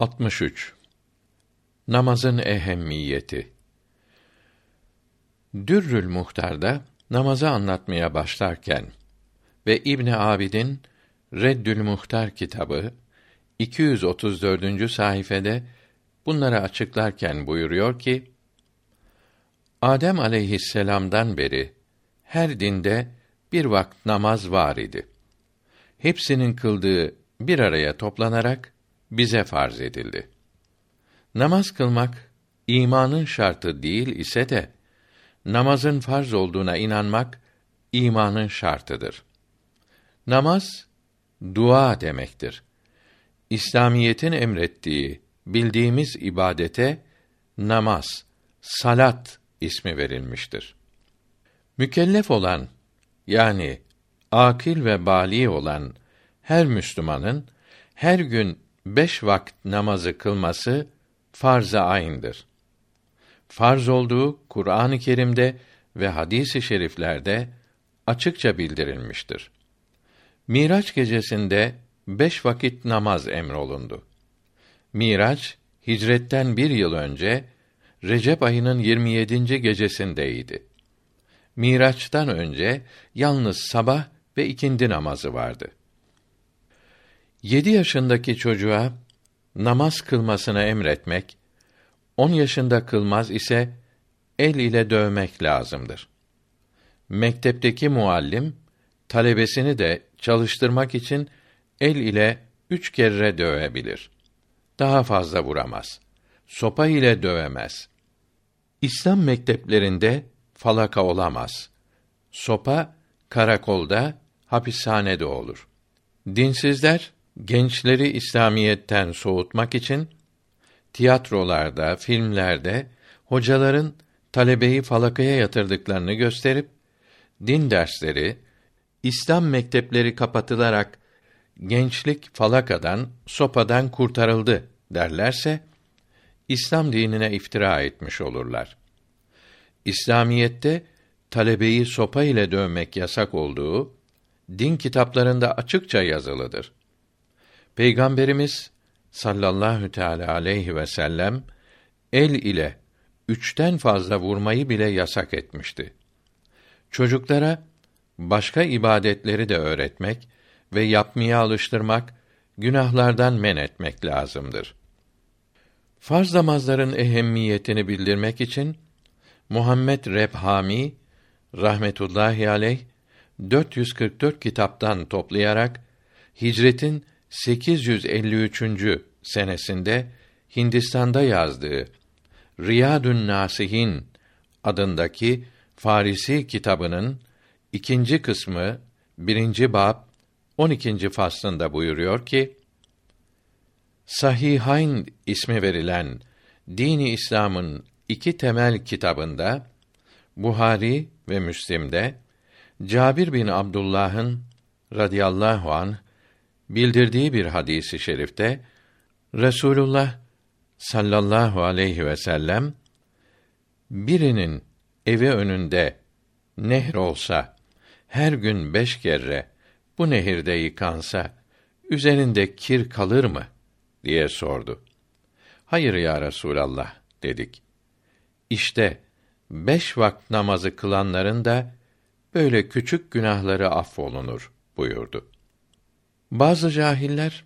63 Namazın ehemmiyeti Dürrül Muhtar'da namazı anlatmaya başlarken ve İbn Abidin Reddül Muhtar kitabı 234. sayfede bunları açıklarken buyuruyor ki Adem aleyhisselam'dan beri her dinde bir vakit namaz var idi. Hepsinin kıldığı bir araya toplanarak bize farz edildi. Namaz kılmak imanın şartı değil ise de namazın farz olduğuna inanmak imanın şartıdır. Namaz dua demektir. İslamiyetin emrettiği bildiğimiz ibadete namaz, salat ismi verilmiştir. Mükellef olan yani akil ve bali olan her Müslümanın her gün beş vakit namazı kılması farz-ı ayn'dır. Farz olduğu Kur'an-ı Kerim'de ve hadis-i şeriflerde açıkça bildirilmiştir. Miraç gecesinde beş vakit namaz emrolundu. Miraç, hicretten bir yıl önce, Recep ayının 27. gecesindeydi. Miraç'tan önce, yalnız sabah ve ikindi namazı vardı. Yedi yaşındaki çocuğa namaz kılmasını emretmek, on yaşında kılmaz ise el ile dövmek lazımdır. Mektepteki muallim talebesini de çalıştırmak için el ile üç kere dövebilir. Daha fazla vuramaz. Sopa ile dövemez. İslam mekteplerinde falaka olamaz. Sopa karakolda, hapishanede olur. Dinsizler gençleri İslamiyetten soğutmak için tiyatrolarda, filmlerde hocaların talebeyi falakaya yatırdıklarını gösterip din dersleri, İslam mektepleri kapatılarak gençlik falakadan, sopadan kurtarıldı derlerse İslam dinine iftira etmiş olurlar. İslamiyette talebeyi sopa ile dövmek yasak olduğu din kitaplarında açıkça yazılıdır. Peygamberimiz sallallahu teala aleyhi ve sellem el ile üçten fazla vurmayı bile yasak etmişti. Çocuklara başka ibadetleri de öğretmek ve yapmaya alıştırmak, günahlardan men etmek lazımdır. Farz namazların ehemmiyetini bildirmek için Muhammed Rebhami rahmetullahi aleyh 444 kitaptan toplayarak hicretin 853. senesinde Hindistan'da yazdığı Riyadun Nasihin adındaki Farisi kitabının ikinci kısmı birinci bab 12. faslında buyuruyor ki Sahihayn ismi verilen dini İslam'ın iki temel kitabında Buhari ve Müslim'de Cabir bin Abdullah'ın radıyallahu an bildirdiği bir hadisi şerifte Resulullah sallallahu aleyhi ve sellem birinin evi önünde nehr olsa her gün beş kere bu nehirde yıkansa üzerinde kir kalır mı diye sordu. Hayır ya Resulallah dedik. İşte beş vakt namazı kılanların da böyle küçük günahları affolunur buyurdu. Bazı cahiller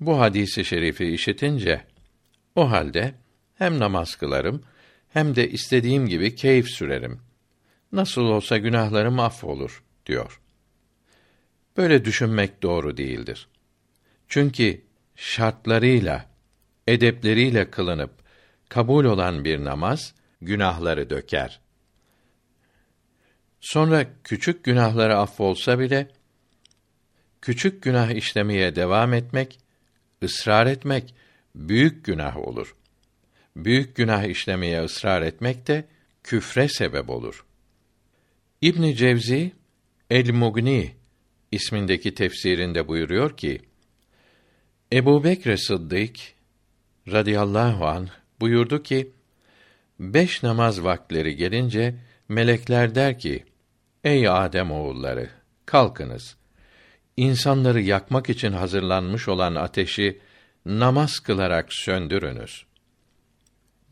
bu hadisi şerifi işitince o halde hem namaz kılarım hem de istediğim gibi keyif sürerim. Nasıl olsa günahlarım affolur diyor. Böyle düşünmek doğru değildir. Çünkü şartlarıyla, edepleriyle kılınıp kabul olan bir namaz günahları döker. Sonra küçük günahları affolsa bile küçük günah işlemeye devam etmek, ısrar etmek büyük günah olur. Büyük günah işlemeye ısrar etmek de küfre sebep olur. İbn Cevzi El Mugni ismindeki tefsirinde buyuruyor ki Ebu Bekr Sıddık radıyallahu an buyurdu ki beş namaz vakleri gelince melekler der ki ey Adem oğulları kalkınız insanları yakmak için hazırlanmış olan ateşi namaz kılarak söndürünüz.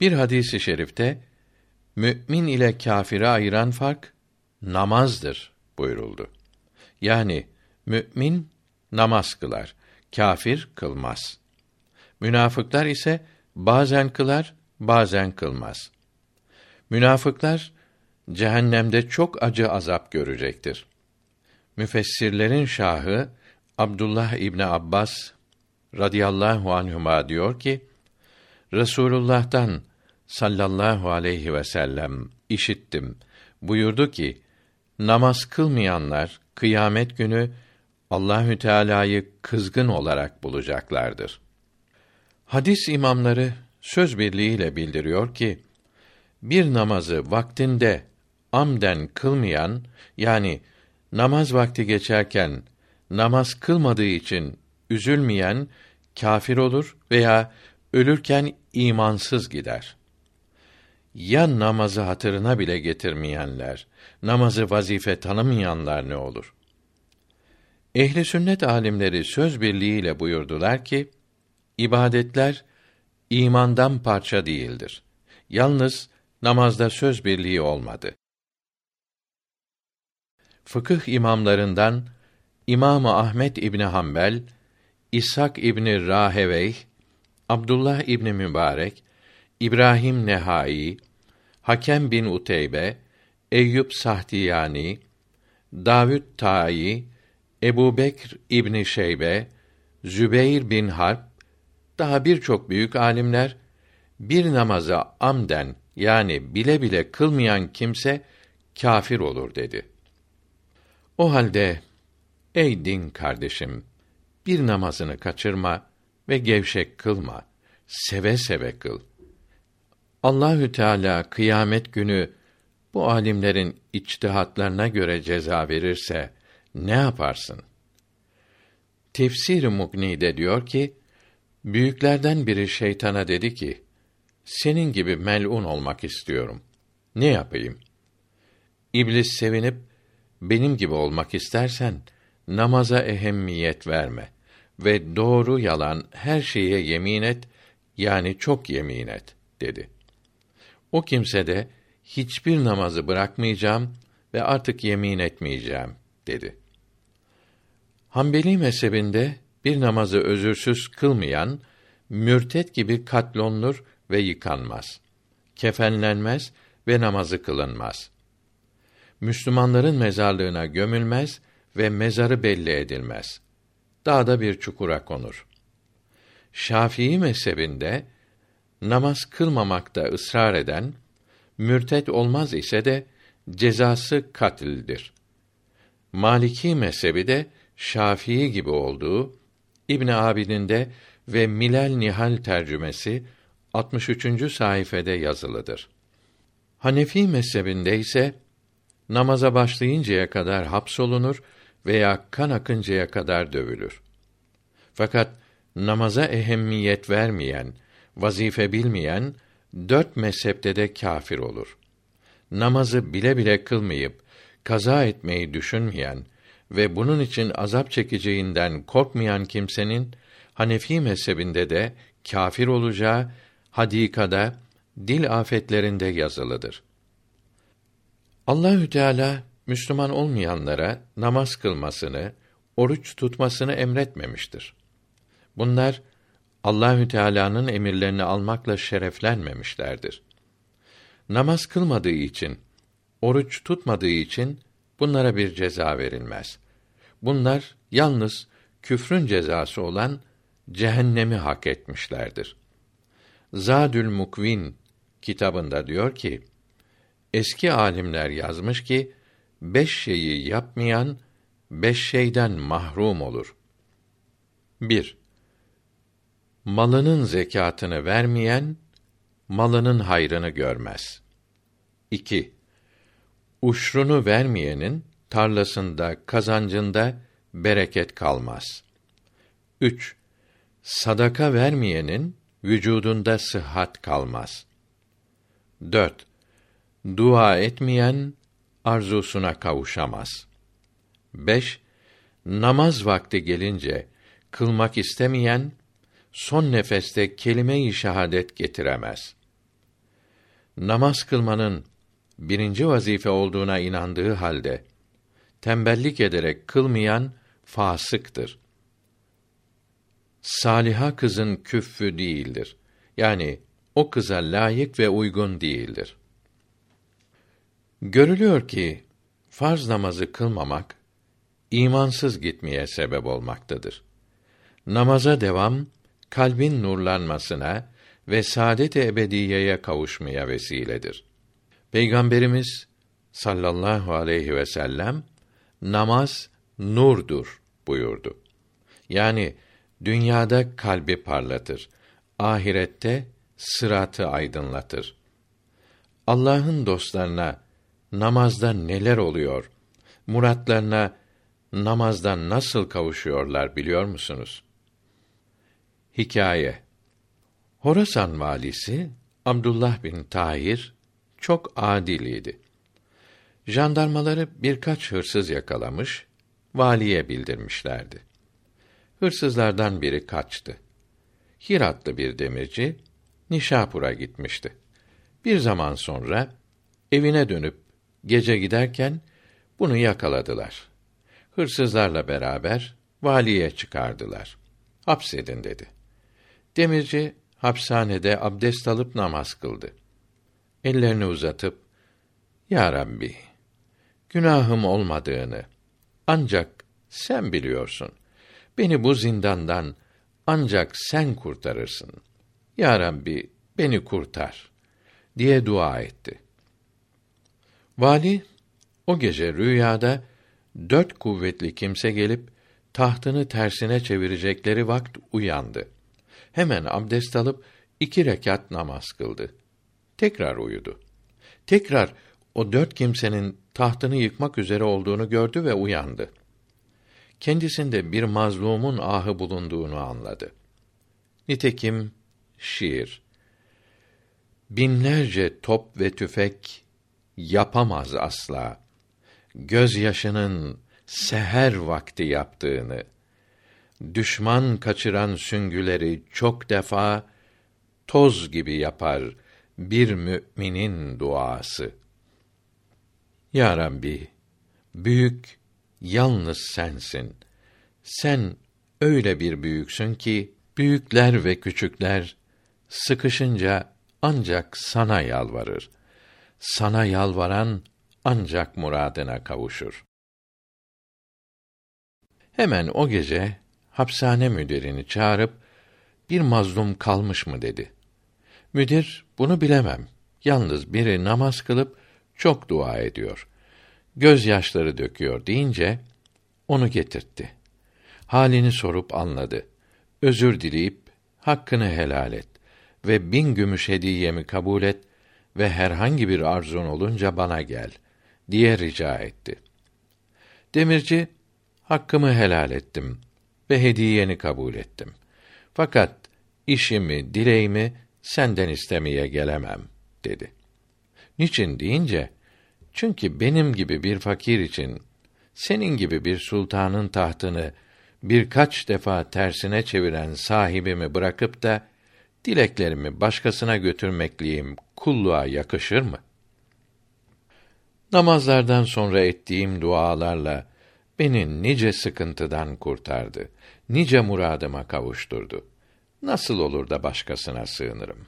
Bir hadisi şerifte mümin ile kâfiri ayıran fark namazdır buyuruldu. Yani mümin namaz kılar, kâfir kılmaz. Münafıklar ise bazen kılar, bazen kılmaz. Münafıklar cehennemde çok acı azap görecektir. Müfessirlerin şahı Abdullah İbni Abbas radıyallahu anhuma diyor ki Resulullah'tan sallallahu aleyhi ve sellem işittim. Buyurdu ki: Namaz kılmayanlar kıyamet günü Allahü Teala'yı kızgın olarak bulacaklardır. Hadis imamları söz birliğiyle bildiriyor ki bir namazı vaktinde amden kılmayan yani namaz vakti geçerken namaz kılmadığı için üzülmeyen kâfir olur veya ölürken imansız gider. Ya namazı hatırına bile getirmeyenler, namazı vazife tanımayanlar ne olur? Ehli sünnet alimleri söz birliğiyle buyurdular ki ibadetler imandan parça değildir. Yalnız namazda söz birliği olmadı. Fıkıh imamlarından İmam Ahmet İbni Hanbel, İshak İbni Rahevey, Abdullah İbni Mübarek, İbrahim Nehai, Hakem bin Uteybe, Eyüp Sahtiyani, Davud Tayi, Ebu Bekr İbni Şeybe, Zübeyr bin Harp, daha birçok büyük alimler, bir namaza amden yani bile bile kılmayan kimse kâfir olur dedi. O halde ey din kardeşim bir namazını kaçırma ve gevşek kılma. Seve seve kıl. Allahü Teala kıyamet günü bu alimlerin içtihatlarına göre ceza verirse ne yaparsın? Tefsir-i Mugni'de diyor ki, büyüklerden biri şeytana dedi ki, senin gibi melun olmak istiyorum. Ne yapayım? İblis sevinip, benim gibi olmak istersen, namaza ehemmiyet verme ve doğru yalan her şeye yemin et, yani çok yemin et, dedi. O kimse de, hiçbir namazı bırakmayacağım ve artık yemin etmeyeceğim, dedi. Hanbeli mezhebinde bir namazı özürsüz kılmayan mürtet gibi katlonlur ve yıkanmaz. Kefenlenmez ve namazı kılınmaz. Müslümanların mezarlığına gömülmez ve mezarı belli edilmez. Dağda bir çukura konur. Şafii mezhebinde namaz kılmamakta ısrar eden mürtet olmaz ise de cezası katildir. Maliki mezhebi de Şafii gibi olduğu İbn Abidin de ve Milal Nihal tercümesi 63. sayfede yazılıdır. Hanefi mezhebinde ise namaza başlayıncaya kadar hapsolunur veya kan akıncaya kadar dövülür. Fakat namaza ehemmiyet vermeyen, vazife bilmeyen dört mezhepte de kâfir olur. Namazı bile bile kılmayıp kaza etmeyi düşünmeyen ve bunun için azap çekeceğinden korkmayan kimsenin Hanefi mezhebinde de kâfir olacağı hadikada dil afetlerinde yazılıdır. Allahü Teala Müslüman olmayanlara namaz kılmasını, oruç tutmasını emretmemiştir. Bunlar Allahü Teala'nın emirlerini almakla şereflenmemişlerdir. Namaz kılmadığı için, oruç tutmadığı için bunlara bir ceza verilmez. Bunlar yalnız küfrün cezası olan cehennemi hak etmişlerdir. Zadül Mukvin kitabında diyor ki, eski alimler yazmış ki, beş şeyi yapmayan, beş şeyden mahrum olur. 1. Malının zekatını vermeyen, malının hayrını görmez. 2. Uşrunu vermeyenin, tarlasında, kazancında bereket kalmaz. 3. Sadaka vermeyenin, vücudunda sıhhat kalmaz. 4. Dua etmeyen arzusuna kavuşamaz. 5. Namaz vakti gelince kılmak istemeyen son nefeste kelime-i şehadet getiremez. Namaz kılmanın birinci vazife olduğuna inandığı halde tembellik ederek kılmayan fasıktır. Saliha kızın küffü değildir. Yani o kıza layık ve uygun değildir. Görülüyor ki farz namazı kılmamak imansız gitmeye sebep olmaktadır. Namaza devam kalbin nurlanmasına ve saadet-i ebediyeye kavuşmaya vesiledir. Peygamberimiz sallallahu aleyhi ve sellem namaz nurdur buyurdu. Yani dünyada kalbi parlatır, ahirette sıratı aydınlatır. Allah'ın dostlarına namazda neler oluyor? Muratlarına namazdan nasıl kavuşuyorlar biliyor musunuz? Hikaye Horasan valisi Abdullah bin Tahir çok adil idi. Jandarmaları birkaç hırsız yakalamış, valiye bildirmişlerdi. Hırsızlardan biri kaçtı. Hiratlı bir demirci Nişapur'a gitmişti. Bir zaman sonra evine dönüp gece giderken bunu yakaladılar. Hırsızlarla beraber valiye çıkardılar. Hapsedin dedi. Demirci hapishanede abdest alıp namaz kıldı. Ellerini uzatıp Ya Rabbi, günahım olmadığını ancak sen biliyorsun. Beni bu zindandan ancak sen kurtarırsın. Ya Rabbi, beni kurtar diye dua etti. Vali o gece rüyada dört kuvvetli kimse gelip tahtını tersine çevirecekleri vakt uyandı. Hemen abdest alıp iki rekat namaz kıldı. Tekrar uyudu. Tekrar o dört kimsenin tahtını yıkmak üzere olduğunu gördü ve uyandı. Kendisinde bir mazlumun ahı bulunduğunu anladı. Nitekim şiir Binlerce top ve tüfek yapamaz asla. Gözyaşının seher vakti yaptığını, düşman kaçıran süngüleri çok defa toz gibi yapar bir müminin duası. Ya Rabbi, büyük yalnız sensin. Sen öyle bir büyüksün ki büyükler ve küçükler sıkışınca ancak sana yalvarır. Sana yalvaran ancak muradına kavuşur. Hemen o gece hapishane müdirini çağırıp bir mazlum kalmış mı dedi. Müdir bunu bilemem. Yalnız biri namaz kılıp çok dua ediyor. Göz yaşları döküyor deyince onu getirtti. Halini sorup anladı. Özür dileyip hakkını helal et ve bin gümüş hediyemi kabul et ve herhangi bir arzun olunca bana gel diye rica etti. Demirci hakkımı helal ettim ve hediyeni kabul ettim. Fakat işimi, dileğimi senden istemeye gelemem dedi. Niçin deyince çünkü benim gibi bir fakir için senin gibi bir sultanın tahtını birkaç defa tersine çeviren sahibimi bırakıp da dileklerimi başkasına götürmekliyim kulluğa yakışır mı? Namazlardan sonra ettiğim dualarla beni nice sıkıntıdan kurtardı. Nice muradıma kavuşturdu. Nasıl olur da başkasına sığınırım?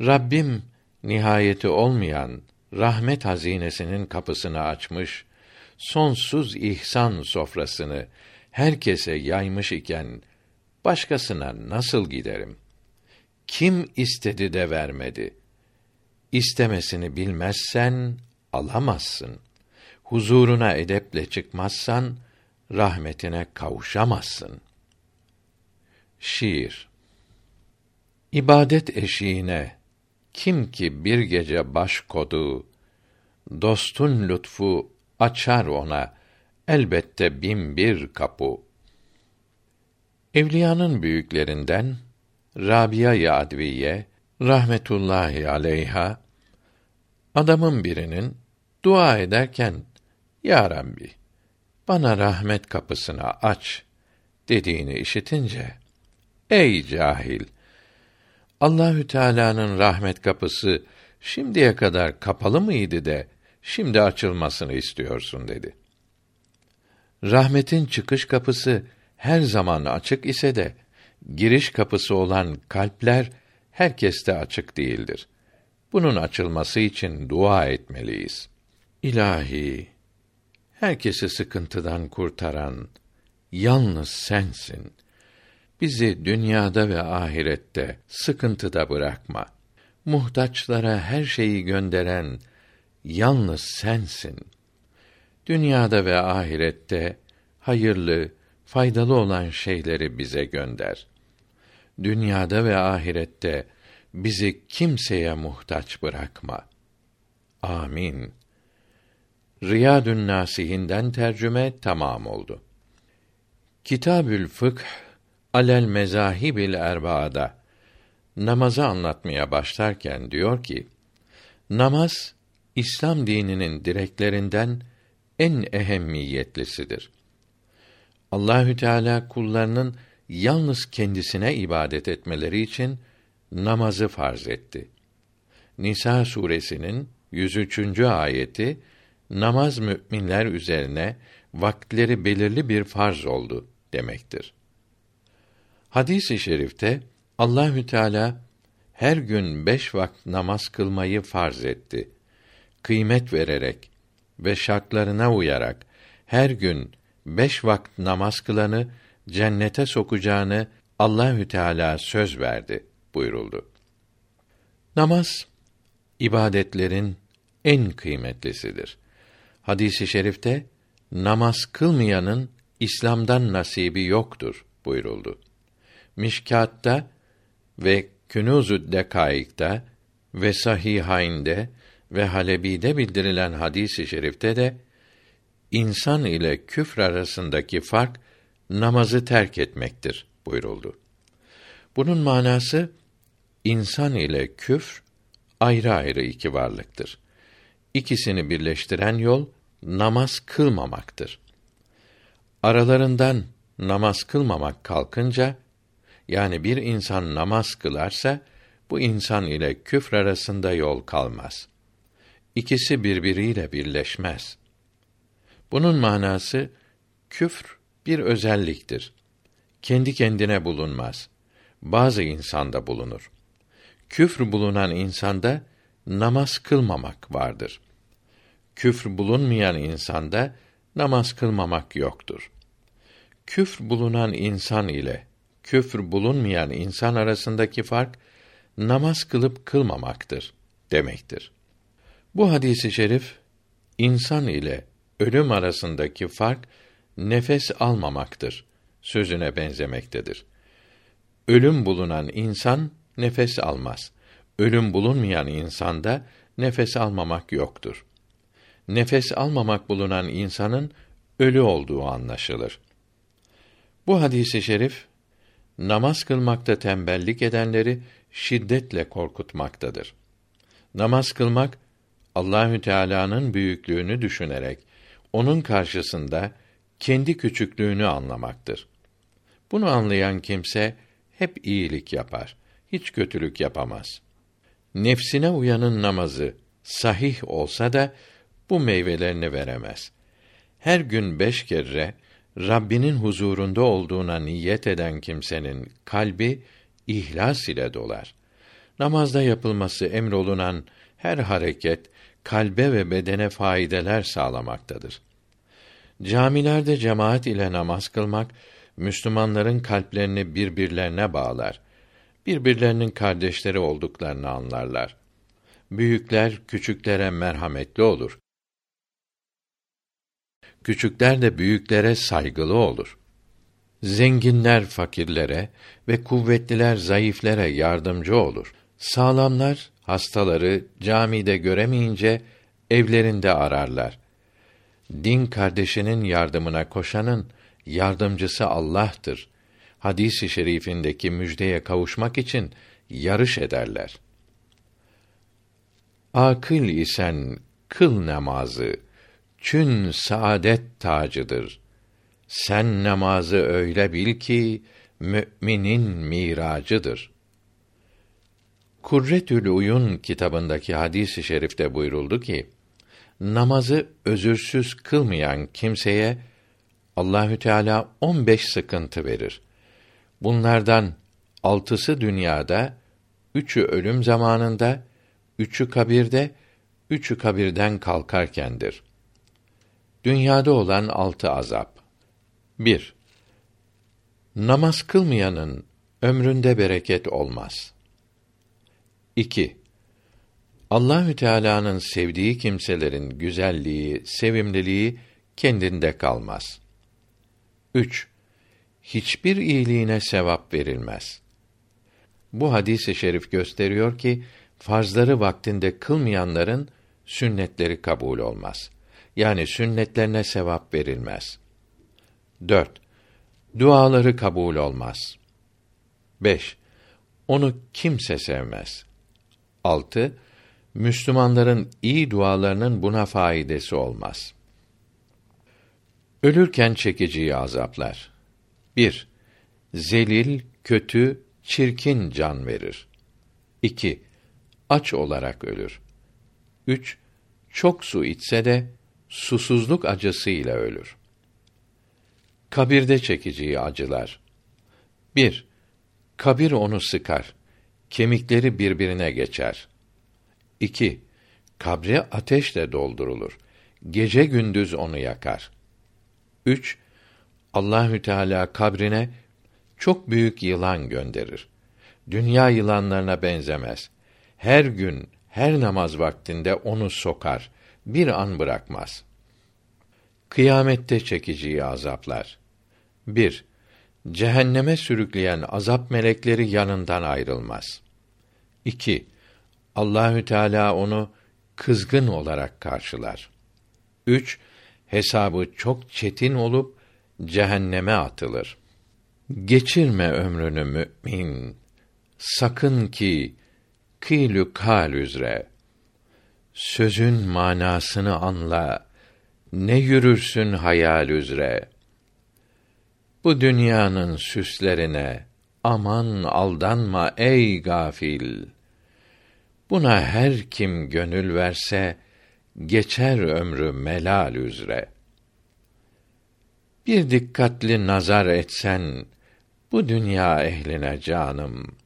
Rabbim nihayeti olmayan rahmet hazinesinin kapısını açmış, sonsuz ihsan sofrasını herkese yaymış iken başkasına nasıl giderim? Kim istedi de vermedi? İstemesini bilmezsen alamazsın. Huzuruna edeple çıkmazsan rahmetine kavuşamazsın. Şiir İbadet eşiğine kim ki bir gece baş kodu, dostun lütfu açar ona elbette bin bir kapı. Evliyanın büyüklerinden Rabia Adviye rahmetullahi aleyha adamın birinin dua ederken Ya Rabbi bana rahmet kapısını aç dediğini işitince Ey cahil! Allahü Teala'nın rahmet kapısı şimdiye kadar kapalı mıydı de şimdi açılmasını istiyorsun dedi. Rahmetin çıkış kapısı her zaman açık ise de giriş kapısı olan kalpler herkeste açık değildir. Bunun açılması için dua etmeliyiz. İlahi, herkesi sıkıntıdan kurtaran yalnız sensin. Bizi dünyada ve ahirette sıkıntıda bırakma. Muhtaçlara her şeyi gönderen yalnız sensin. Dünyada ve ahirette hayırlı, faydalı olan şeyleri bize gönder. Dünyada ve ahirette bizi kimseye muhtaç bırakma. Amin. Riyadün Nasihinden tercüme tamam oldu. Kitabül Fıkh alel mezahibil erbaada namazı anlatmaya başlarken diyor ki namaz İslam dininin direklerinden en ehemmiyetlisidir. Allahü Teala kullarının yalnız kendisine ibadet etmeleri için namazı farz etti. Nisa suresinin 103. ayeti namaz müminler üzerine vaktleri belirli bir farz oldu demektir. Hadis-i şerifte Allahü Teala her gün beş vakit namaz kılmayı farz etti. Kıymet vererek ve şartlarına uyarak her gün beş vakit namaz kılanı cennete sokacağını Allahü Teala söz verdi buyuruldu. Namaz ibadetlerin en kıymetlisidir. Hadisi i şerifte namaz kılmayanın İslam'dan nasibi yoktur buyuruldu. Mişkat'ta ve Künûz-ü Dekaik'ta ve Sahihayn'de ve Halebi'de bildirilen hadis-i şerifte de insan ile küfr arasındaki fark namazı terk etmektir buyuruldu. Bunun manası insan ile küfr ayrı ayrı iki varlıktır. İkisini birleştiren yol namaz kılmamaktır. Aralarından namaz kılmamak kalkınca yani bir insan namaz kılarsa bu insan ile küfr arasında yol kalmaz. İkisi birbiriyle birleşmez. Bunun manası küfr bir özelliktir. Kendi kendine bulunmaz. Bazı insanda bulunur. Küfr bulunan insanda namaz kılmamak vardır. Küfr bulunmayan insanda namaz kılmamak yoktur. Küfr bulunan insan ile küfr bulunmayan insan arasındaki fark namaz kılıp kılmamaktır demektir. Bu hadisi şerif insan ile ölüm arasındaki fark nefes almamaktır sözüne benzemektedir. Ölüm bulunan insan nefes almaz. Ölüm bulunmayan insanda nefes almamak yoktur. Nefes almamak bulunan insanın ölü olduğu anlaşılır. Bu hadisi şerif namaz kılmakta tembellik edenleri şiddetle korkutmaktadır. Namaz kılmak Allahü Teala'nın büyüklüğünü düşünerek onun karşısında kendi küçüklüğünü anlamaktır. Bunu anlayan kimse hep iyilik yapar, hiç kötülük yapamaz. Nefsine uyanın namazı sahih olsa da bu meyvelerini veremez. Her gün beş kere Rabbinin huzurunda olduğuna niyet eden kimsenin kalbi ihlas ile dolar. Namazda yapılması emrolunan her hareket kalbe ve bedene faydeler sağlamaktadır. Camilerde cemaat ile namaz kılmak Müslümanların kalplerini birbirlerine bağlar. Birbirlerinin kardeşleri olduklarını anlarlar. Büyükler küçüklere merhametli olur. Küçükler de büyüklere saygılı olur. Zenginler fakirlere ve kuvvetliler zayıflere yardımcı olur. Sağlamlar hastaları camide göremeyince evlerinde ararlar. Din kardeşinin yardımına koşanın yardımcısı Allah'tır. Hadisi şerifindeki müjdeye kavuşmak için yarış ederler. Akıl isen kıl namazı, çün saadet tacıdır. Sen namazı öyle bil ki müminin miracıdır. Kurretül Uyun kitabındaki hadisi i şerifte buyuruldu ki namazı özürsüz kılmayan kimseye Allahü Teala 15 sıkıntı verir. Bunlardan altısı dünyada, üçü ölüm zamanında, üçü kabirde, üçü kabirden kalkarkendir. Dünyada olan altı azap. 1. Namaz kılmayanın ömründe bereket olmaz. 2. Allahü Teala'nın sevdiği kimselerin güzelliği, sevimliliği kendinde kalmaz. 3. Hiçbir iyiliğine sevap verilmez. Bu hadisi şerif gösteriyor ki farzları vaktinde kılmayanların sünnetleri kabul olmaz. Yani sünnetlerine sevap verilmez. 4. Duaları kabul olmaz. 5. Onu kimse sevmez. 6. Müslümanların iyi dualarının buna faidesi olmaz. Ölürken çekeceği azaplar. 1. Zelil, kötü, çirkin can verir. 2. Aç olarak ölür. 3. Çok su içse de susuzluk acısıyla ölür. Kabirde çekeceği acılar. 1. Kabir onu sıkar. Kemikleri birbirine geçer. 2. Kabri ateşle doldurulur. Gece gündüz onu yakar. 3. Allahü Teala kabrine çok büyük yılan gönderir. Dünya yılanlarına benzemez. Her gün, her namaz vaktinde onu sokar. Bir an bırakmaz. Kıyamette çekeceği azaplar. 1. Cehenneme sürükleyen azap melekleri yanından ayrılmaz. 2. Allahü Teala onu kızgın olarak karşılar. 3. Hesabı çok çetin olup cehenneme atılır. Geçirme ömrünü mümin. Sakın ki kîlü kal üzre. Sözün manasını anla. Ne yürürsün hayal üzere. Bu dünyanın süslerine aman aldanma ey gafil. Buna her kim gönül verse geçer ömrü melal üzere. Bir dikkatli nazar etsen bu dünya ehline canım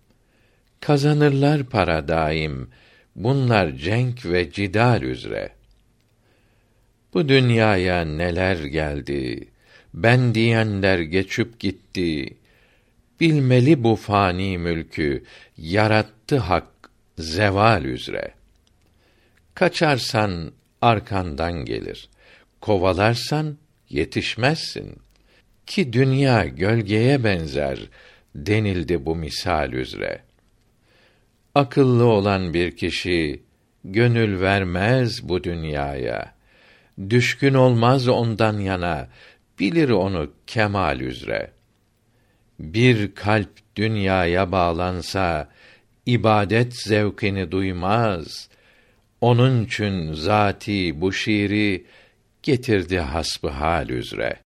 kazanırlar para daim bunlar cenk ve cidal üzere. Bu dünyaya neler geldi ben diyenler geçip gitti. Bilmeli bu fani mülkü yarattı hak zeval üzere. Kaçarsan arkandan gelir. Kovalarsan yetişmezsin. Ki dünya gölgeye benzer denildi bu misal üzere. Akıllı olan bir kişi gönül vermez bu dünyaya. Düşkün olmaz ondan yana, bilir onu kemal üzere. Bir kalp dünyaya bağlansa ibadet zevkini duymaz. Onun için zati bu şiiri getirdi hasbı hal üzere.